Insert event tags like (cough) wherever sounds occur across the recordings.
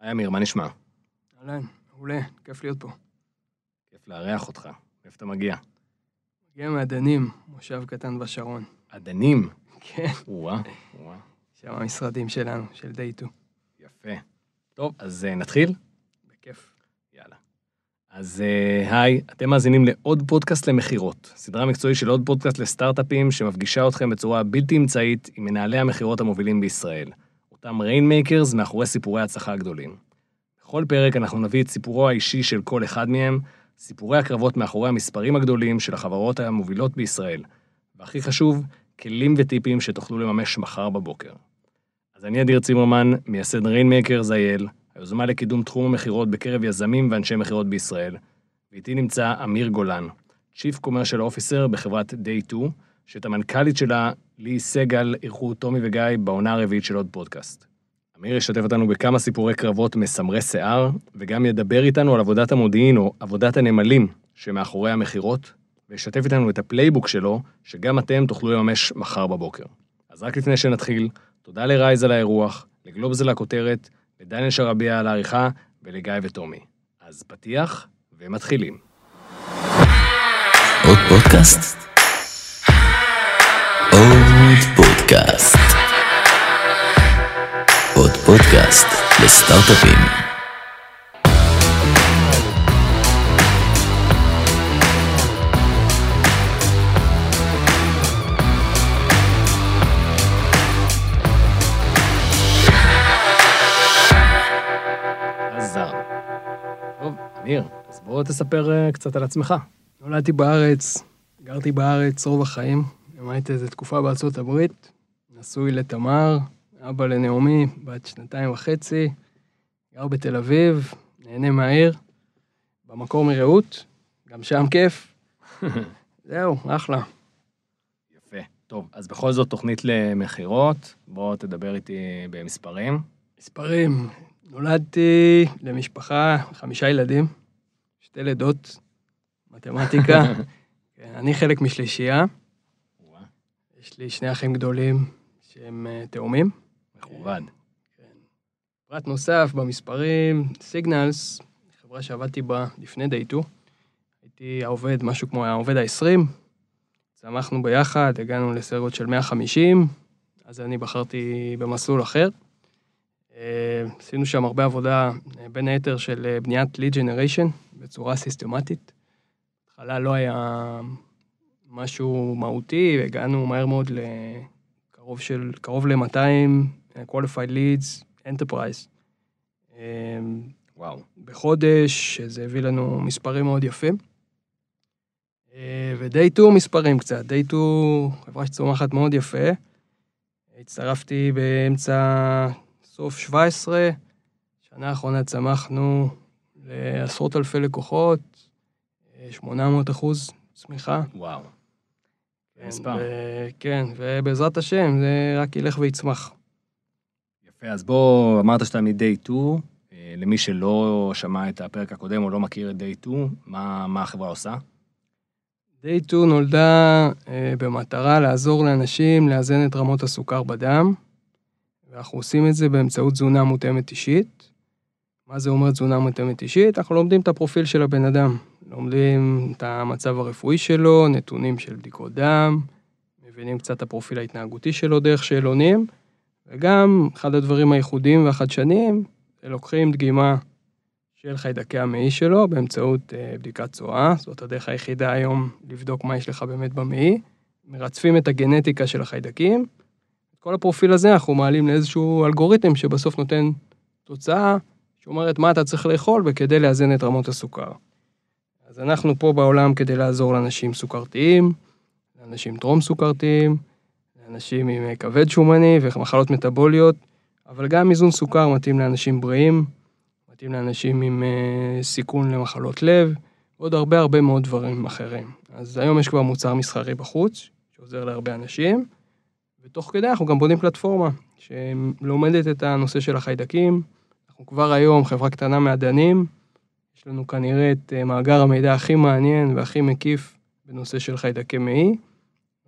היי אמיר, מה נשמע? אהלן, מעולה, כיף להיות פה. כיף לארח אותך. איפה אתה מגיע? מגיע מעדנים, מושב קטן בשרון. עדנים. כן, וואה, וואה. שם המשרדים שלנו, של דייטו. יפה. טוב, אז אה, נתחיל? בכיף. יאללה. אז אה, היי, אתם מאזינים לעוד פודקאסט למכירות, סדרה מקצועית של עוד פודקאסט לסטארט-אפים שמפגישה אתכם בצורה בלתי אמצעית עם מנהלי המכירות המובילים בישראל, אותם rainmakers מאחורי סיפורי ההצלחה הגדולים. בכל פרק אנחנו נביא את סיפורו האישי של כל אחד מהם, סיפורי הקרבות מאחורי המספרים הגדולים של החברות המובילות בישראל, והכי חשוב, כלים וטיפים שתוכלו לממש מחר בבוקר. אז אני אדיר צימרמן, מייסד Rainmakers IL, היוזמה לקידום תחום המכירות בקרב יזמים ואנשי מכירות בישראל, ואיתי נמצא אמיר גולן, Chief Commercial Officer בחברת Day 2, שאת המנכ"לית שלה, ליהי סגל, אירחו טומי וגיא בעונה הרביעית של עוד פודקאסט. אמיר ישתף אותנו בכמה סיפורי קרבות מסמרי שיער, וגם ידבר איתנו על עבודת המודיעין או עבודת הנמלים שמאחורי המכירות, וישתף איתנו את ה playbook שלו, שגם אתם תוכלו לממש מחר בבוקר. אז רק לפני שנתחיל, תודה ל Rise על האירוח, לגלובס על הכותרת, לדניאל שרביע על העריכה, ולגיא וטומי. אז פתיח, ומתחילים. עוד פודקאסט? עוד פודקאסט. עוד פודקאסט לסטארט-אפים. עזר. טוב, אמיר, אז בוא תספר אה, קצת על עצמך. נולדתי בארץ, גרתי בארץ רוב החיים, למדתי איזה תקופה בארצות הברית, נשוי לתמר, אבא לנעמי, בת שנתיים וחצי, גר בתל אביב, נהנה מהעיר, במקור מרעות, גם שם כיף. (laughs) זהו, אחלה. יפה. טוב, אז בכל זאת תוכנית למכירות, בוא תדבר איתי במספרים. מספרים, נולדתי למשפחה, חמישה ילדים, שתי לידות, מתמטיקה. (laughs) כן, אני חלק משלישייה, יש לי שני אחים גדולים שהם אה, תאומים. מכובד. פרט נוסף במספרים, סיגנלס, חברה שעבדתי בה לפני דייטו. הייתי העובד, משהו כמו העובד ה-20. צמחנו ביחד, הגענו לסרגות של 150, אז אני בחרתי במסלול אחר. אה, עשינו שם הרבה עבודה, אה, בין היתר של בניית lead generation בצורה סיסטמטית. בהתחלה לא היה משהו מהותי, הגענו מהר מאוד לקרוב של, קרוב ל-200 qualified leads enterprise. אה, וואו. בחודש, שזה הביא לנו מספרים מאוד יפים. אה, ודי טו מספרים קצת, די טו חברה שצומחת מאוד יפה. הצטרפתי באמצע סוף 17, שנה האחרונה צמחנו לעשרות אלפי לקוחות, אה, 800 אחוז צמיחה. וואו. כן, מספר. ו- כן, ובעזרת השם זה רק ילך ויצמח. יפה, אז בוא, אמרת שאתה מ-day 2, אה, למי שלא שמע את הפרק הקודם או לא מכיר את day 2, מה, מה החברה עושה? דיי 2 נולדה אה, במטרה לעזור לאנשים לאזן את רמות הסוכר בדם, ואנחנו עושים את זה באמצעות תזונה מותאמת אישית. מה זה אומר תזונה מותאמת אישית? אנחנו לומדים את הפרופיל של הבן אדם, לומדים את המצב הרפואי שלו, נתונים של בדיקות דם, מבינים קצת את הפרופיל ההתנהגותי שלו דרך שאלונים, וגם אחד הדברים הייחודיים והחדשניים, לוקחים דגימה של חיידקי המעי שלו באמצעות אה, בדיקת צואה, זאת הדרך היחידה היום לבדוק מה יש לך באמת במעי. מרצפים את הגנטיקה של החיידקים. את כל הפרופיל הזה אנחנו מעלים לאיזשהו אלגוריתם שבסוף נותן תוצאה שאומרת מה אתה צריך לאכול וכדי לאזן את רמות הסוכר. אז אנחנו פה בעולם כדי לעזור לאנשים סוכרתיים, לאנשים טרום סוכרתיים, לאנשים עם אה, כבד שומני ומחלות מטבוליות, אבל גם איזון סוכר מתאים לאנשים בריאים. מתאים לאנשים עם אה, סיכון למחלות לב, ועוד הרבה הרבה מאוד דברים אחרים. אז היום יש כבר מוצר מסחרי בחוץ, שעוזר להרבה אנשים, ותוך כדי אנחנו גם בונים פלטפורמה שלומדת את הנושא של החיידקים. אנחנו כבר היום חברה קטנה מעדנים, יש לנו כנראה את אה, מאגר המידע הכי מעניין והכי מקיף בנושא של חיידקי מעי.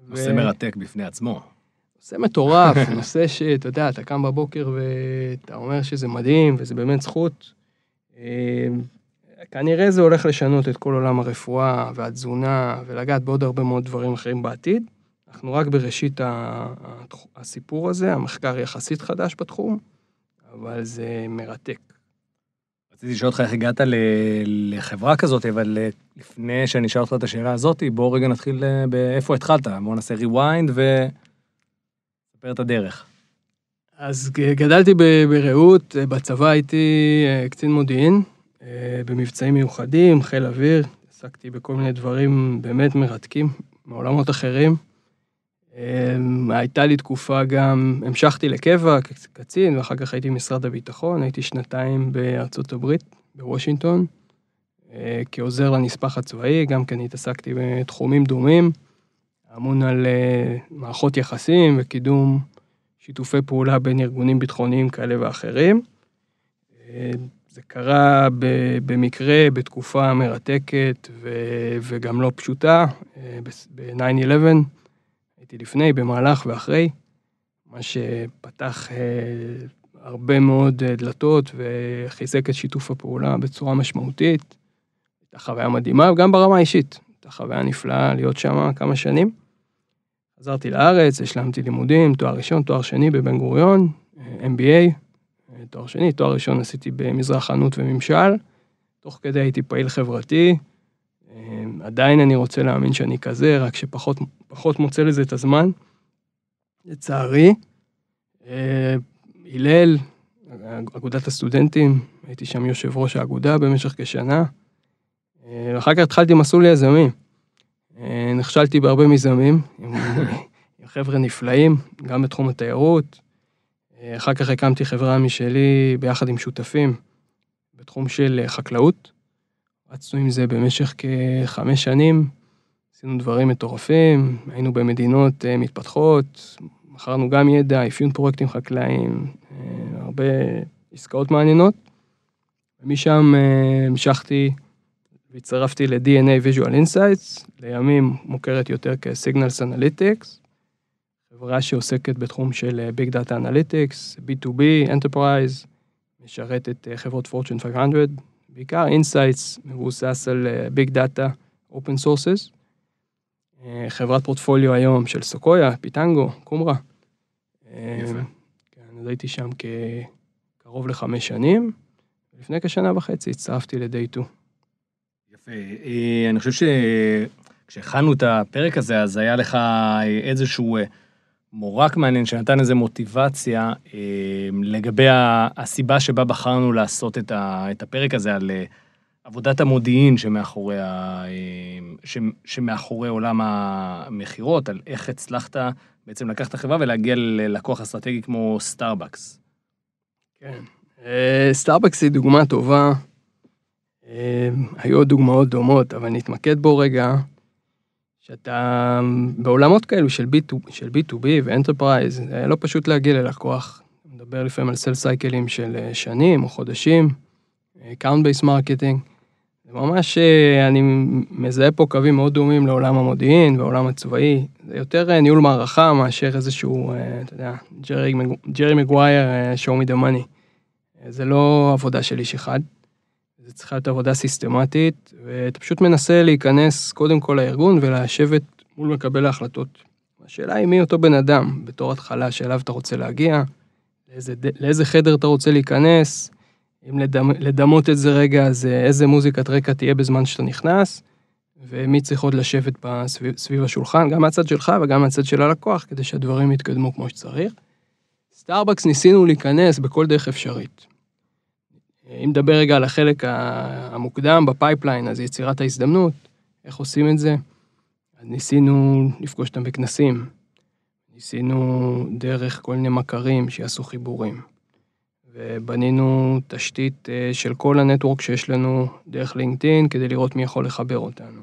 נושא מרתק בפני עצמו. נושא מטורף, (laughs) נושא שאתה יודע, אתה קם בבוקר ואתה אומר שזה מדהים וזה באמת זכות. אה, כנראה זה הולך לשנות את כל עולם הרפואה והתזונה ולגעת בעוד הרבה מאוד דברים אחרים בעתיד. אנחנו רק בראשית הסיפור הזה, המחקר יחסית חדש בתחום, אבל זה מרתק. רציתי לשאול אותך איך הגעת לחברה כזאת, אבל אה, לפני שאני אשאל אותך את השאלה הזאת, בואו רגע נתחיל אה, באיפה התחלת. בואו נעשה rewind וספר את הדרך. אז גדלתי ברעות, אה, בצבא הייתי קצין מודיעין, במבצעים מיוחדים, חיל אוויר, עסקתי בכל מיני דברים באמת מרתקים, מעולמות אחרים. אה, הייתה לי תקופה גם, המשכתי לקבע כקצין, ואחר כך הייתי במשרד הביטחון, הייתי שנתיים בארצות הברית, בוושינגטון, אה, כעוזר לנספח הצבאי, גם כן התעסקתי בתחומים דומים, אמון על אה, מערכות יחסים וקידום שיתופי פעולה בין ארגונים ביטחוניים כאלה ואחרים. אה, זה קרה במקרה, בתקופה מרתקת וגם לא פשוטה, אה, ב-9-11, הייתי לפני, במהלך ואחרי, מה שפתח אה, הרבה מאוד אה, דלתות וחיזק את שיתוף הפעולה בצורה משמעותית. הייתה חוויה מדהימה, וגם ברמה האישית. הייתה חוויה נפלאה להיות שם כמה שנים. חזרתי לארץ, השלמתי לימודים, תואר ראשון, תואר שני בבן גוריון, אה, MBA, תואר שני, תואר ראשון עשיתי במזרח חנות וממשל, תוך כדי הייתי פעיל חברתי, עדיין אני רוצה להאמין שאני כזה, רק שפחות פחות מוצא לזה את הזמן, לצערי. אה, הלל, אגודת הסטודנטים, הייתי שם יושב ראש האגודה במשך כשנה. אה, ואחר כך התחלתי מסלול יזמים. אה, נכשלתי בהרבה מיזמים, עם (laughs) חבר'ה נפלאים, גם בתחום התיירות. אחר כך הקמתי חברה משלי ביחד עם שותפים בתחום של חקלאות. רצנו עם זה במשך כחמש שנים, עשינו דברים מטורפים, היינו במדינות אה, מתפתחות, מכרנו גם ידע, אפיון פרויקטים חקלאיים, אה, הרבה עסקאות מעניינות. ומשם אה, המשכתי והצטרפתי ל-DNA Visual Insights, לימים מוכרת יותר כ-Signals Analytics, חברה שעוסקת בתחום של Big Data Analytics, B2B, Enterprise, משרתת חברות Fortune 500, בעיקר Insights, מבוסס על Big Data, Open Sources. אה, חברת פורטפוליו היום של סוקויה, פיטנגו, קומרה. אה, יפה. כן, אז הייתי שם כקרוב לחמש שנים. לפני כשנה וחצי הצטרפתי ל-Day 2. יפה. אה, אני חושב שכשהכנו את הפרק הזה, אז היה לך איזשהו אה, מורק מעניין שנתן איזו מוטיבציה אה, לגבי הסיבה שבה בחרנו לעשות את הפרק הזה על אה, עבודת המודיעין שמאחורי, ה- אה, ש- שמאחורי עולם המכירות, על איך הצלחת בעצם לקחת את החברה ולהגיע ללקוח אסטרטגי כמו סטארבקס. כן. אה, סטארבקס היא דוגמה טובה. אה, היו עוד דוגמאות דומות, אבל נתמקד בו רגע, שאתה בעולמות כאלו של, B2, של B2B ו enterprise, לא פשוט להגיע ללקוח. מדבר לפעמים על sales cycle ים של אה, שנים או חודשים, account based marketing. ממש, אה, אני מזהה פה קווים מאוד דומים לעולם המודיעין ועולם הצבאי. זה יותר אה, ניהול מערכה מאשר איזשהו, אה, אתה יודע, ג'רי מג- ג'רי מגווייר, show me the money. זה לא עבודה של איש אחד. זה צריכה להיות עבודה סיסטמטית, ואתה פשוט מנסה להיכנס קודם כל לארגון ולשבת מול מקבל ההחלטות. השאלה היא מי אותו בן אדם, בתור התחלה שאליו אתה רוצה להגיע, לאיזה, לאיזה חדר אתה רוצה להיכנס, אם לדמ, לדמות את זה רגע, אז אה, איזה מוזיקת רקע תהיה בזמן שאתה נכנס, ומי צריך עוד לשבת בסביב, סביב השולחן, גם מהצד שלך וגם מהצד של הלקוח, כדי שהדברים יתקדמו כמו שצריך. סטארבקס ניסינו להיכנס בכל דרך אפשרית. אם נדבר רגע על החלק המוקדם ב pipeline, אז יצירת ההזדמנות, איך עושים את זה? אז ניסינו לפגוש אותם בכנסים, ניסינו דרך כל מיני מכרים שיעשו חיבורים, ובנינו תשתית אה, של כל הנטוורק שיש לנו דרך לינקדאין כדי לראות מי יכול לחבר אותנו.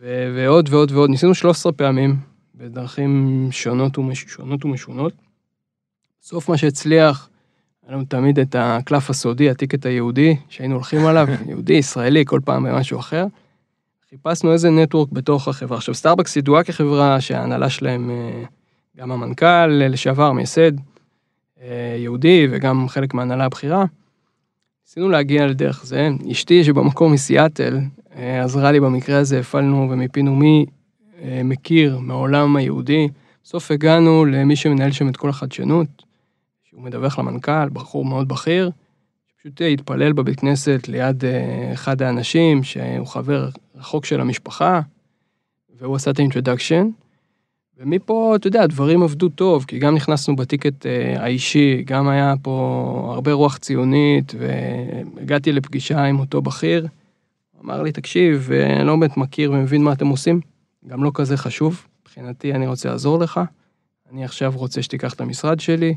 ו- ועוד ועוד ועוד, ניסינו 13 פעמים בדרכים שונות, ומש... שונות ומשונות. בסוף מה שהצליח, היה לנו תמיד את הקלף הסודי, הטיקט היהודי, שהיינו הולכים עליו, (laughs) יהודי, ישראלי, כל פעם במשהו אחר. חיפשנו איזה network בתוך החברה. עכשיו, סטארבקס ידועה כחברה שההנהלה שלהם אה, גם המנכ"ל לשעבר, מייסד, יהודי וגם חלק מהנהלה הבכירה. ניסינו להגיע לדרך זה. אשתי, שבמקור מסיאטל, אה, עזרה לי במקרה הזה, הפעלנו ומיפינו מי אה, מכיר מהעולם היהודי. בסוף הגענו למי שמנהל שם את כל החדשנות, שהוא מדווח למנכ"ל, בחור מאוד בכיר, פשוט התפלל בבית כנסת ליד אה, אחד האנשים, שהוא חבר רחוק של המשפחה, והוא עשה את האינטרדקשן. ומפה, אתה יודע, הדברים עבדו טוב, כי גם נכנסנו בטיקט אה, האישי, גם היה פה הרבה רוח ציונית, והגעתי לפגישה עם אותו בכיר. אמר לי, תקשיב, אני לא באמת מכיר ומבין מה אתם עושים, גם לא כזה חשוב. מבחינתי, אני רוצה לעזור לך. אני עכשיו רוצה שתיקח את המשרד שלי,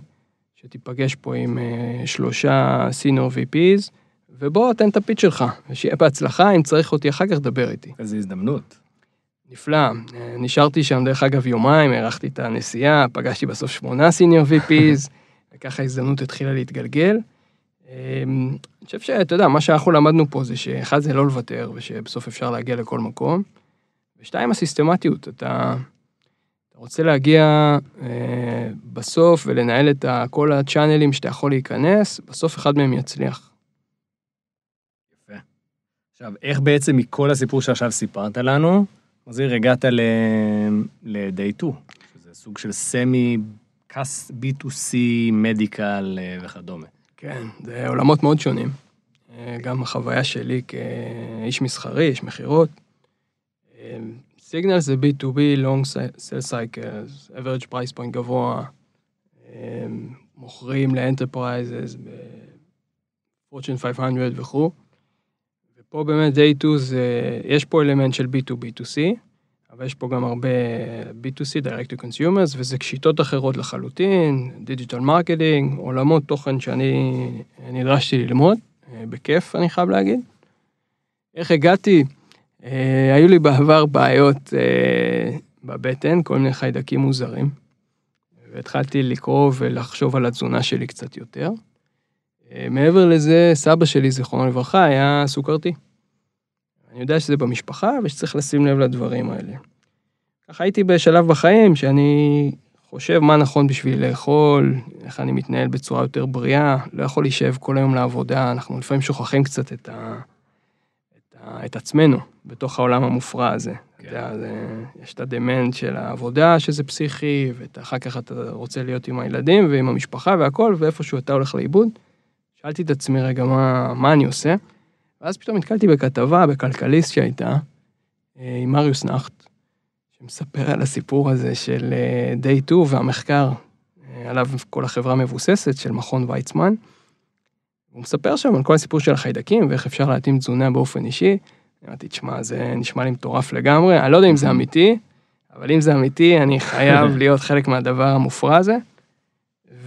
שתיפגש פה עם uh, שלושה senior VPs, ובוא, תן את הפיץ שלך, ושיהיה בהצלחה, אם צריך אותי אחר כך, דבר איתי. איזו הזדמנות. נפלא. אה, נשארתי שם, דרך אגב, יומיים, הארכתי את הנסיעה, פגשתי בסוף שמונה senior VPs, (laughs) וככה ההזדמנות התחילה להתגלגל. אה, אני חושב שאתה יודע, מה שאנחנו למדנו פה זה שאחד זה לא לוותר, ושבסוף אפשר להגיע לכל מקום. ושתיים, הסיסטמטיות, אתה... רוצה להגיע אה, בסוף ולנהל את כל הצ'אנלים שאתה יכול להיכנס, בסוף אחד מהם יצליח. יפה. עכשיו, איך בעצם מכל הסיפור שעכשיו סיפרת לנו, מזהיר, הגעת ל-day 2, שזה סוג של סמי, קאס B2C, מדיקל אה, וכדומה. כן, זה עולמות מאוד שונים. אה, גם החוויה שלי כאיש מסחרי, איש מכירות. אה, סיגנל זה B2B, Long Sales Cycles, average price point גבוה, מוכרים ל enterprises, ב-Fortune 500 וכו'. ופה באמת Day 2 זה, יש פה אלמנט של B2B2C, אבל יש פה גם הרבה B2C, Direct to Consumers, וזה שיטות אחרות לחלוטין, Digital Marketing, עולמות תוכן שאני נדרשתי ללמוד, אה, בכיף אני חייב להגיד. איך הגעתי? אה, היו לי בעבר בעיות אה, בבטן, כל מיני חיידקים מוזרים, והתחלתי לקרוא ולחשוב על התזונה שלי קצת יותר. אה, מעבר לזה, סבא שלי, זיכרונו לברכה, היה סוכרתי. אני יודע שזה במשפחה ושצריך לשים לב לדברים האלה. ככה הייתי בשלב בחיים שאני חושב מה נכון בשביל לאכול, איך אני מתנהל בצורה יותר בריאה, לא יכול להישב כל היום לעבודה, אנחנו לפעמים שוכחים קצת את, ה, את, ה, את עצמנו בתוך העולם המופרע הזה. כן. אתה יודע, זה, יש את הדמנט של העבודה שזה פסיכי, ואחר כך אתה רוצה להיות עם הילדים ועם המשפחה והכל, ואיפשהו אתה הולך לאיבוד. שאלתי את עצמי רגע מה, מה אני עושה, ואז פתאום נתקלתי בכתבה בכלכליסט שהייתה, אה, עם מריוס נחט, שמספר על הסיפור הזה של אה, 2 והמחקר אה, עליו כל החברה מבוססת, של מכון ויצמן. הוא מספר שם על כל הסיפור של החיידקים ואיך אפשר להתאים תזונה באופן אישי. אמרתי, תשמע, זה נשמע לי מטורף לגמרי, אני לא יודע אם זה אמיתי, אבל אם זה אמיתי, אני חייב (laughs) להיות חלק מהדבר המופרע הזה.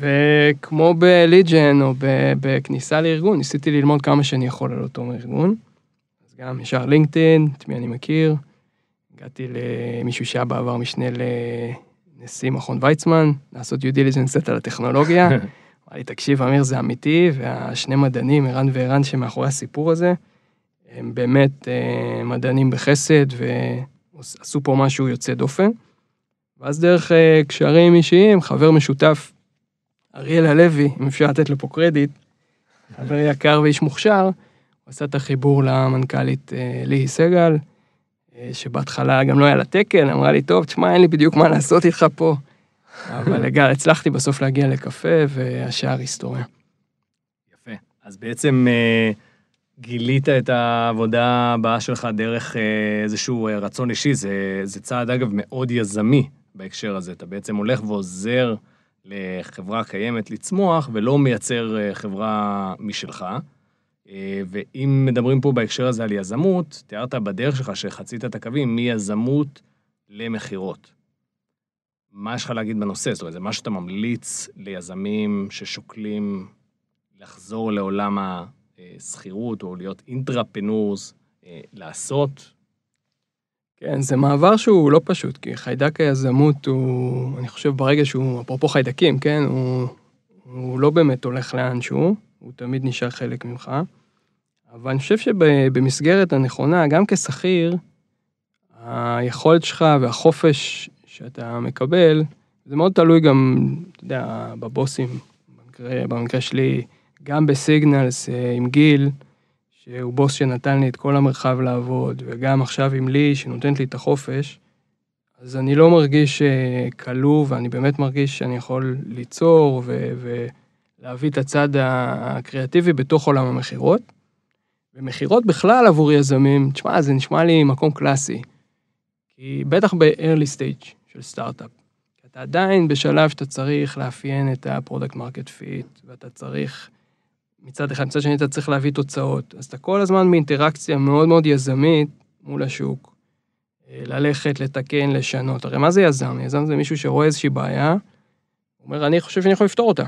וכמו בליג'ן או בכניסה לארגון, ניסיתי ללמוד כמה שאני יכול על אותו ארגון. אז גם ישר לינקדאין, את מי אני מכיר. הגעתי למישהו שהיה בעבר משנה לנשיא מכון ויצמן, לעשות due diligence קצת על הטכנולוגיה. (laughs) אמר לי, תקשיב, אמיר, זה אמיתי, והשני מדענים, ערן וערן, שמאחורי הסיפור הזה, הם באמת אה, מדענים בחסד, ועשו פה משהו יוצא דופן. ואז דרך אה, קשרים אישיים, חבר משותף אריאל הלוי, אם אפשר לתת לו פה קרדיט, חבר יקר ואיש מוכשר, הוא עשה את החיבור למנכ"לית אה, ליהי סגל, אה, שבהתחלה גם לא היה לה תקן, אמרה לי, טוב, תשמע, אין לי בדיוק מה לעשות איתך פה. (laughs) אבל הגע, הצלחתי בסוף להגיע לקפה, והשאר היסטוריה. יפה. אז בעצם אה, גילית את העבודה הבאה שלך דרך איזשהו רצון אישי, זה, זה צעד, אגב, מאוד יזמי בהקשר הזה. אתה בעצם הולך ועוזר לחברה קיימת לצמוח, ולא מייצר אה, חברה משלך. אה, ואם מדברים פה בהקשר הזה על יזמות, תיארת בדרך שלך שחצית את הקווים מיזמות למכירות. מה יש לך להגיד בנושא? זאת אומרת, זה מה שאתה ממליץ ליזמים ששוקלים לחזור לעולם השכירות או להיות אינטרפנורס, אה, לעשות? כן, זה מעבר שהוא לא פשוט, כי חיידק היזמות הוא, אני חושב ברגע שהוא, אפרופו חיידקים, כן, הוא, הוא לא באמת הולך לאנשהו, הוא תמיד נשאר חלק ממך. אבל אני חושב שבמסגרת הנכונה, גם כשכיר, היכולת שלך והחופש שאתה מקבל, זה מאוד תלוי גם, אתה יודע, בבוסים, במקרה, במקרה שלי, גם בסיגנלס אה, עם גיל, שהוא בוס שנתן לי את כל המרחב לעבוד, וגם עכשיו עם לי, שנותנת לי את החופש, אז אני לא מרגיש אה, כלוא, ואני באמת מרגיש שאני יכול ליצור ו- ולהביא את הצד הקריאטיבי בתוך עולם המכירות. ומכירות בכלל עבור יזמים, תשמע, זה נשמע לי מקום קלאסי. כי בטח ב-early stage של סטארט-אפ. אתה עדיין בשלב שאתה צריך לאפיין את ה-product market fit, ואתה צריך, מצד אחד, מצד שני אתה צריך להביא תוצאות. אז אתה כל הזמן באינטראקציה מאוד מאוד יזמית מול השוק. אה, ללכת, לתקן, לשנות. הרי מה זה יזם? יזם זה מישהו שרואה איזושהי בעיה, אומר, אני חושב שאני יכול לפתור אותה.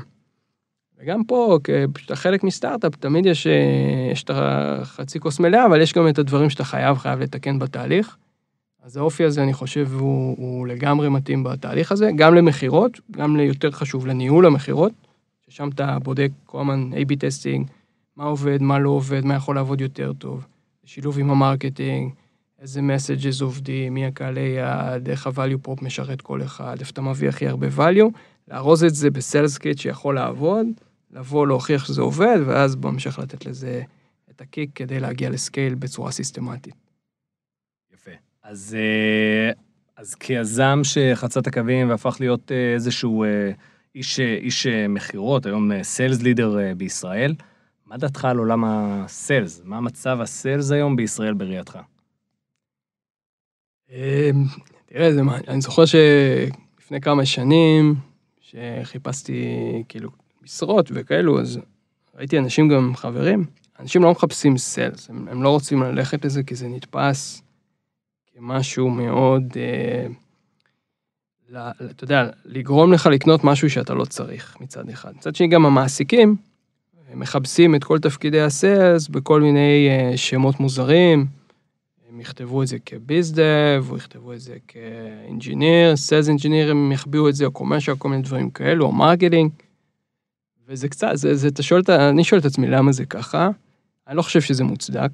וגם פה, כשאתה חלק מסטארט-אפ, תמיד יש, אה, יש את החצי כוס מלאה, אבל יש גם את הדברים שאתה חייב, חייב לתקן בתהליך. אז האופי הזה, אני חושב, הוא, הוא לגמרי מתאים בתהליך הזה, גם למכירות, גם ליותר חשוב, לניהול המכירות, ששם אתה בודק כל הזמן A-B testing, מה עובד, מה לא עובד, מה יכול לעבוד יותר טוב, שילוב עם ה marketing, איזה messages עובדים, מי הקהלי יעד, איך ה-value prop משרת כל אחד, איפה אתה מביא הכי הרבה value, לארוז את זה ב sales kit שיכול לעבוד, לבוא, להוכיח שזה עובד, ואז בהמשך לתת לזה את ה kick כדי להגיע ל scale בצורה סיסטמטית. יפה. אז, אה, אז כיזם שחצה את הקווים והפך להיות אה, איזשהו אה, איש, איש מכירות, היום סיילס לידר בישראל, מה דעתך על עולם הסיילס? מה מצב הסיילס היום בישראל בראייתך? תראה, זה מה, אני זוכר שלפני כמה שנים, שחיפשתי כאילו משרות וכאלו, אז ראיתי אנשים גם חברים, אנשים לא מחפשים סיילס, הם, הם לא רוצים ללכת לזה כי זה נתפס כמשהו מאוד, אה, אתה יודע, לגרום לך לקנות משהו שאתה לא צריך מצד אחד. מצד שני, גם המעסיקים מכבסים את כל תפקידי ה sales בכל מיני אה, שמות מוזרים. הם יכתבו את זה כ bizdev, או יכתבו את זה כ engineer, sales engineer, הם יחביאו את זה, או commercial, כל מיני דברים כאלו, או marketing. וזה קצת, זה, זה, אתה שואל, אני שואל את עצמי למה זה ככה. אני לא חושב שזה מוצדק.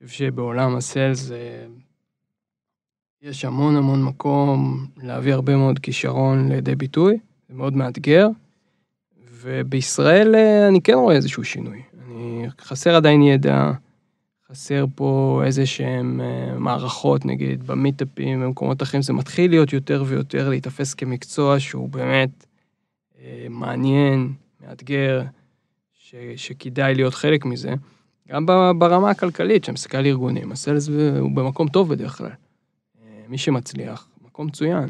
אני חושב שבעולם ה sales יש המון המון מקום להביא הרבה מאוד כישרון לידי ביטוי, זה מאוד מאתגר. ובישראל אה, אני כן רואה איזשהו שינוי. אני חסר עדיין ידע, חסר פה איזה שהם אה, מערכות, נגיד, במיטאפים, במקומות אחרים, זה מתחיל להיות יותר ויותר להיתפס כמקצוע שהוא באמת אה, מעניין, מאתגר, ש, שכדאי להיות חלק מזה. גם ברמה הכלכלית, כשאני מסתכל על ארגונים, הסיילס הוא במקום טוב בדרך כלל. אה, מי שמצליח, מקום מצוין.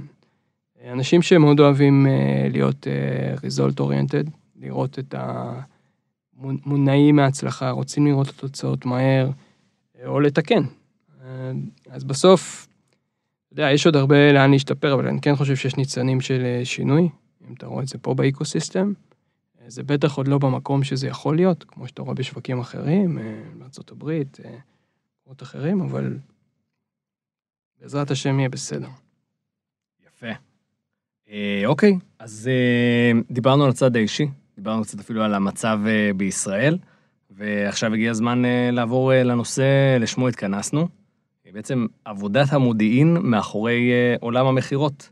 אנשים שמאוד אוהבים להיות result oriented, לראות את המונעים מההצלחה, רוצים לראות את התוצאות מהר, או לתקן. אז בסוף, אתה יודע, יש עוד הרבה לאן להשתפר, אבל אני כן חושב שיש ניצנים של אה, שינוי, אם אתה רואה את זה פה באקוסיסטם. זה בטח עוד לא במקום שזה יכול להיות, כמו שאתה רואה בשווקים אחרים, אה, בארה"ב, אה, במקומות אחרים, אבל בעזרת השם יהיה בסדר. יפה. אוקיי, אז דיברנו על הצד האישי, דיברנו קצת אפילו על המצב בישראל. ועכשיו הגיע הזמן אה, לעבור אה, לנושא לשמו התכנסנו. בעצם עבודת המודיעין מאחורי אה, עולם המכירות.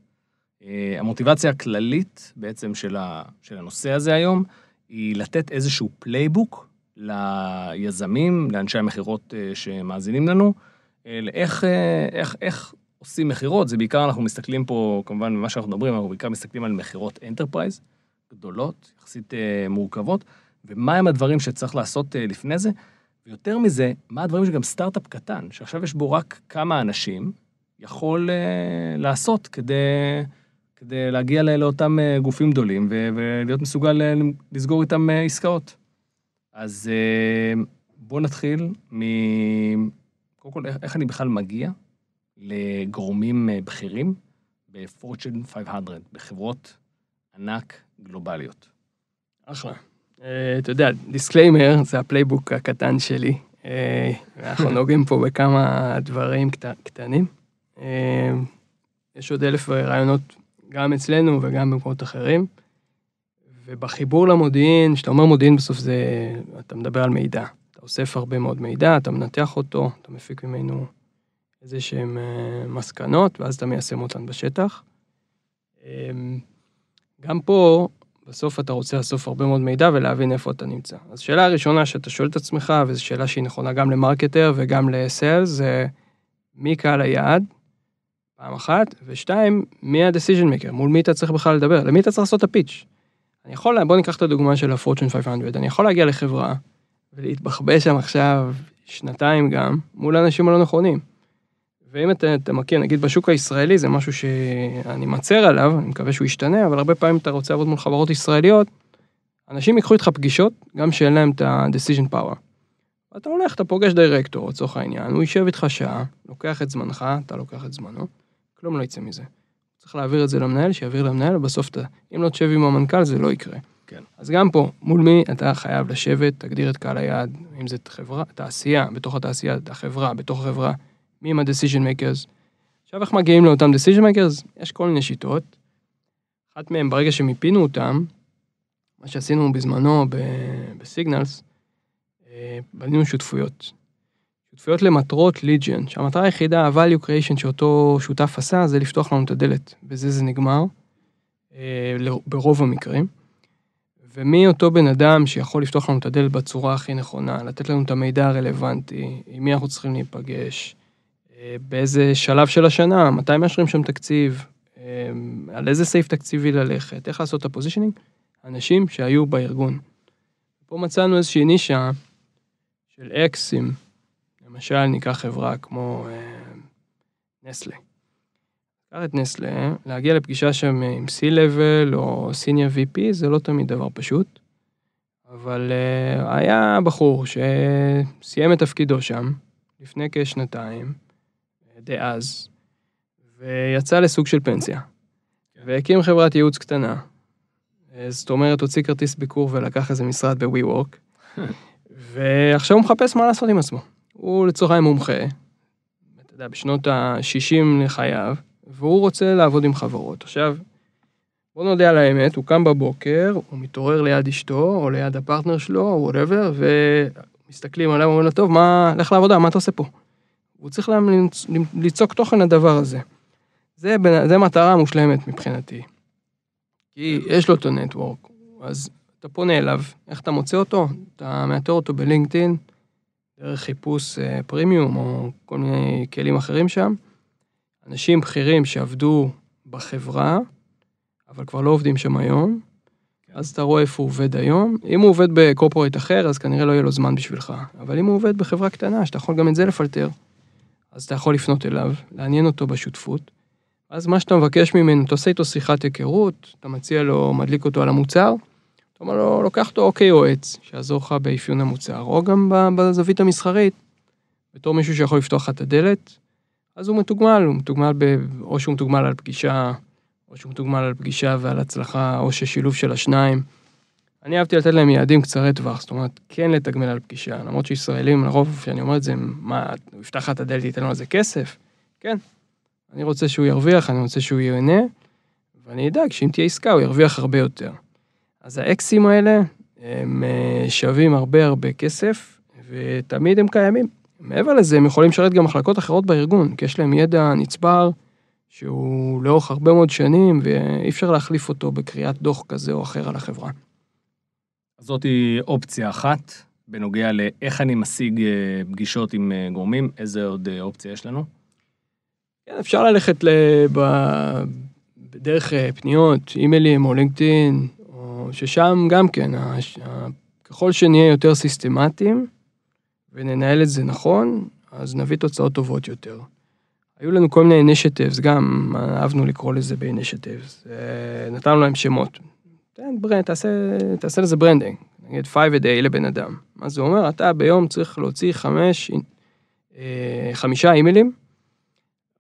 המוטיבציה הכללית בעצם של, ה, של הנושא הזה היום, היא לתת איזשהו playbook ליזמים, לאנשי המכירות שמאזינים לנו, לאיך איך, איך עושים מכירות. זה בעיקר, אנחנו מסתכלים פה, כמובן, במה שאנחנו מדברים, אנחנו בעיקר מסתכלים על מכירות enterprise, גדולות, יחסית מורכבות. ומה הם הדברים שצריך לעשות אה, לפני זה, ויותר מזה, מה הדברים שגם סטארט-אפ קטן, שעכשיו יש בו רק כמה אנשים, יכול אה, לעשות כדי, כדי להגיע לאותם אה, גופים גדולים ו- ולהיות מסוגל לסגור איתם אה, עסקאות. אז אה, בואו נתחיל. קודם כל, איך, אני בכלל מגיע לגורמים אה, בכירים ב-Fortune 500, בחברות ענק גלובליות. אחלה. אה, אתה יודע, דיסקליימר זה ה playbook הקטן שלי. אה, אנחנו (laughs) נוגעים פה בכמה דברים קטנים. אה, יש עוד אלף רעיונות גם אצלנו וגם במקומות אחרים. ובחיבור למודיעין, כשאתה אומר מודיעין בסוף זה, אתה מדבר על מידע. אתה אוסף הרבה מאוד מידע, אתה מנתח אותו, אתה מפיק ממנו איזה שהן מסקנות, ואז אתה מיישם אותן בשטח. אמ, גם פה, בסוף אתה רוצה לאסוף הרבה מאוד מידע ולהבין איפה אתה נמצא. אז שאלה הראשונה שאתה שואל את עצמך, וזו שאלה שהיא נכונה גם למרקטר וגם לסיילס, זה מי קהל היעד, פעם אחת, ושתיים, מי ה-decision maker, מול מי אתה צריך בכלל לדבר, למי אתה צריך לעשות את הפיץ'. אני יכול, בוא ניקח את הדוגמה של ה-Fortune 500, אני יכול להגיע לחברה ולהתבחבש שם עכשיו שנתיים גם, מול האנשים הלא נכונים. ואם אתה, אתה מכיר, נגיד בשוק הישראלי זה משהו שאני מצר עליו, אני מקווה שהוא ישתנה, אבל הרבה פעמים אתה רוצה לעבוד מול חברות ישראליות, אנשים ייקחו איתך פגישות, גם שאין להם את ה-decision power. אתה הולך, אתה פוגש דירקטור, לצורך העניין, הוא יישב איתך שעה, לוקח את זמנך, אתה לוקח את זמנו, כלום לא יצא מזה. צריך להעביר את זה למנהל, שיעביר למנהל, ובסוף אתה, אם לא תשב עם המנכ"ל זה לא יקרה. כן. אז גם פה, מול מי אתה חייב לשבת, תגדיר את קהל היעד, אם זה חברה, תעשייה, בתוך התעשייה, החברה, בתוך החברה, מי הם ה-decision makers. עכשיו איך מגיעים לאותם decision makers? יש כל מיני שיטות. אחת מהן, ברגע שמיפינו אותם, מה שעשינו בזמנו בסיגנלס, אה, בנינו שותפויות. שותפויות למטרות ליג'ן, שהמטרה היחידה, ה-value creation שאותו שותף עשה, זה לפתוח לנו את הדלת. בזה זה נגמר, אה, ברוב המקרים. ומי אותו בן אדם שיכול לפתוח לנו את הדלת בצורה הכי נכונה, לתת לנו את המידע הרלוונטי, עם מי אנחנו צריכים להיפגש, אה, באיזה שלב של השנה, מתי מאשרים שם תקציב, על איזה סעיף תקציבי ללכת, איך לעשות את הפוזישנינג, אנשים שהיו בארגון. פה מצאנו איזושהי נישה של אקסים, למשל ניקח חברה כמו אה, נסלה. את נסלה, להגיע לפגישה שם עם C-Level או Senior VP זה לא תמיד דבר פשוט, אבל אה, היה בחור שסיים את תפקידו שם לפני כשנתיים, דאז, ויצא לסוג של פנסיה, והקים חברת ייעוץ קטנה. אה, זאת אומרת, הוציא כרטיס ביקור ולקח איזה משרד ב-WeWork, (laughs) ועכשיו הוא מחפש מה לעשות עם עצמו. הוא לצורך העניין מומחה, אתה יודע, בשנות ה-60 לחייו, והוא רוצה לעבוד עם חברות. עכשיו, בוא נודה על האמת, הוא קם בבוקר, הוא מתעורר ליד אשתו, או ליד הפרטנר שלו, או whatever, ומסתכלים עליו, אומרים לו, טוב, מה, לך לעבודה, מה אתה עושה פה? הוא צריך להם ליצוק תוכן לדבר הזה. זה, זה מטרה מושלמת מבחינתי. כי יש לו את הנטוורק, אז אתה פונה אליו, איך אתה מוצא אותו? אתה מאתר אותו בלינקדאין, דרך חיפוש אה, פרימיום או כל מיני כלים אחרים שם. אנשים בכירים שעבדו בחברה, אבל כבר לא עובדים שם היום, אז אתה רואה איפה הוא עובד היום. אם הוא עובד בקורפורט אחר, אז כנראה לא יהיה לו זמן בשבילך. אבל אם הוא עובד בחברה קטנה, שאתה יכול גם את זה לפלטר, אז אתה יכול לפנות אליו, לעניין אותו בשותפות. אז מה שאתה מבקש ממנו, אתה עושה איתו שיחת היכרות, אתה מציע לו, מדליק אותו על המוצר, אתה אומר לו, לוקח אותו או כיועץ, שיעזור לך באפיון המוצר, או גם בזווית המסחרית, בתור מישהו שיכול לפתוח לך את הדלת, אז הוא מתוגמל, הוא מתוגמל ב... או שהוא מתוגמל על פגישה, או שהוא מתוגמל על פגישה ועל הצלחה, או ששילוב של השניים. אני אהבתי לתת להם יעדים קצרי טווח, זאת אומרת, כן לתגמל על פגישה, למרות שישראלים, לרוב, כשאני אומר את זה, מה, הוא יפתח לך את הדלת, ייתן לו על זה כסף? כן. אני רוצה שהוא ירוויח, אני רוצה שהוא ייהנה, ואני אדאג שאם תהיה עסקה, הוא ירוויח הרבה יותר. אז האקסים האלה, הם אה, שווים הרבה הרבה כסף, ותמיד הם קיימים. מעבר לזה, הם יכולים לשרת גם מחלקות אחרות בארגון, כי יש להם ידע נצבר שהוא לאורך הרבה מאוד שנים, ואי אפשר להחליף אותו בקריאת דוח כזה או אחר על החברה. אז זאתי אופציה אחת, בנוגע לאיך אני משיג אה, פגישות עם אה, גורמים, איזה עוד אופציה יש לנו? כן, אפשר ללכת לב... בדרך פניות, אימיילים או לינקדאין, ששם גם כן, ככל שנהיה יותר סיסטמטיים וננהל את זה נכון, אז נביא תוצאות טובות יותר. היו לנו כל מיני initiatives, גם אהבנו לקרוא לזה ב-initiatives, נתנו להם שמות. תן brand, תעשה, תעשה לזה branding, נגיד 5 a day לבן אדם. מה זה אומר? אתה ביום צריך להוציא חמש, אה, חמישה אימיילים,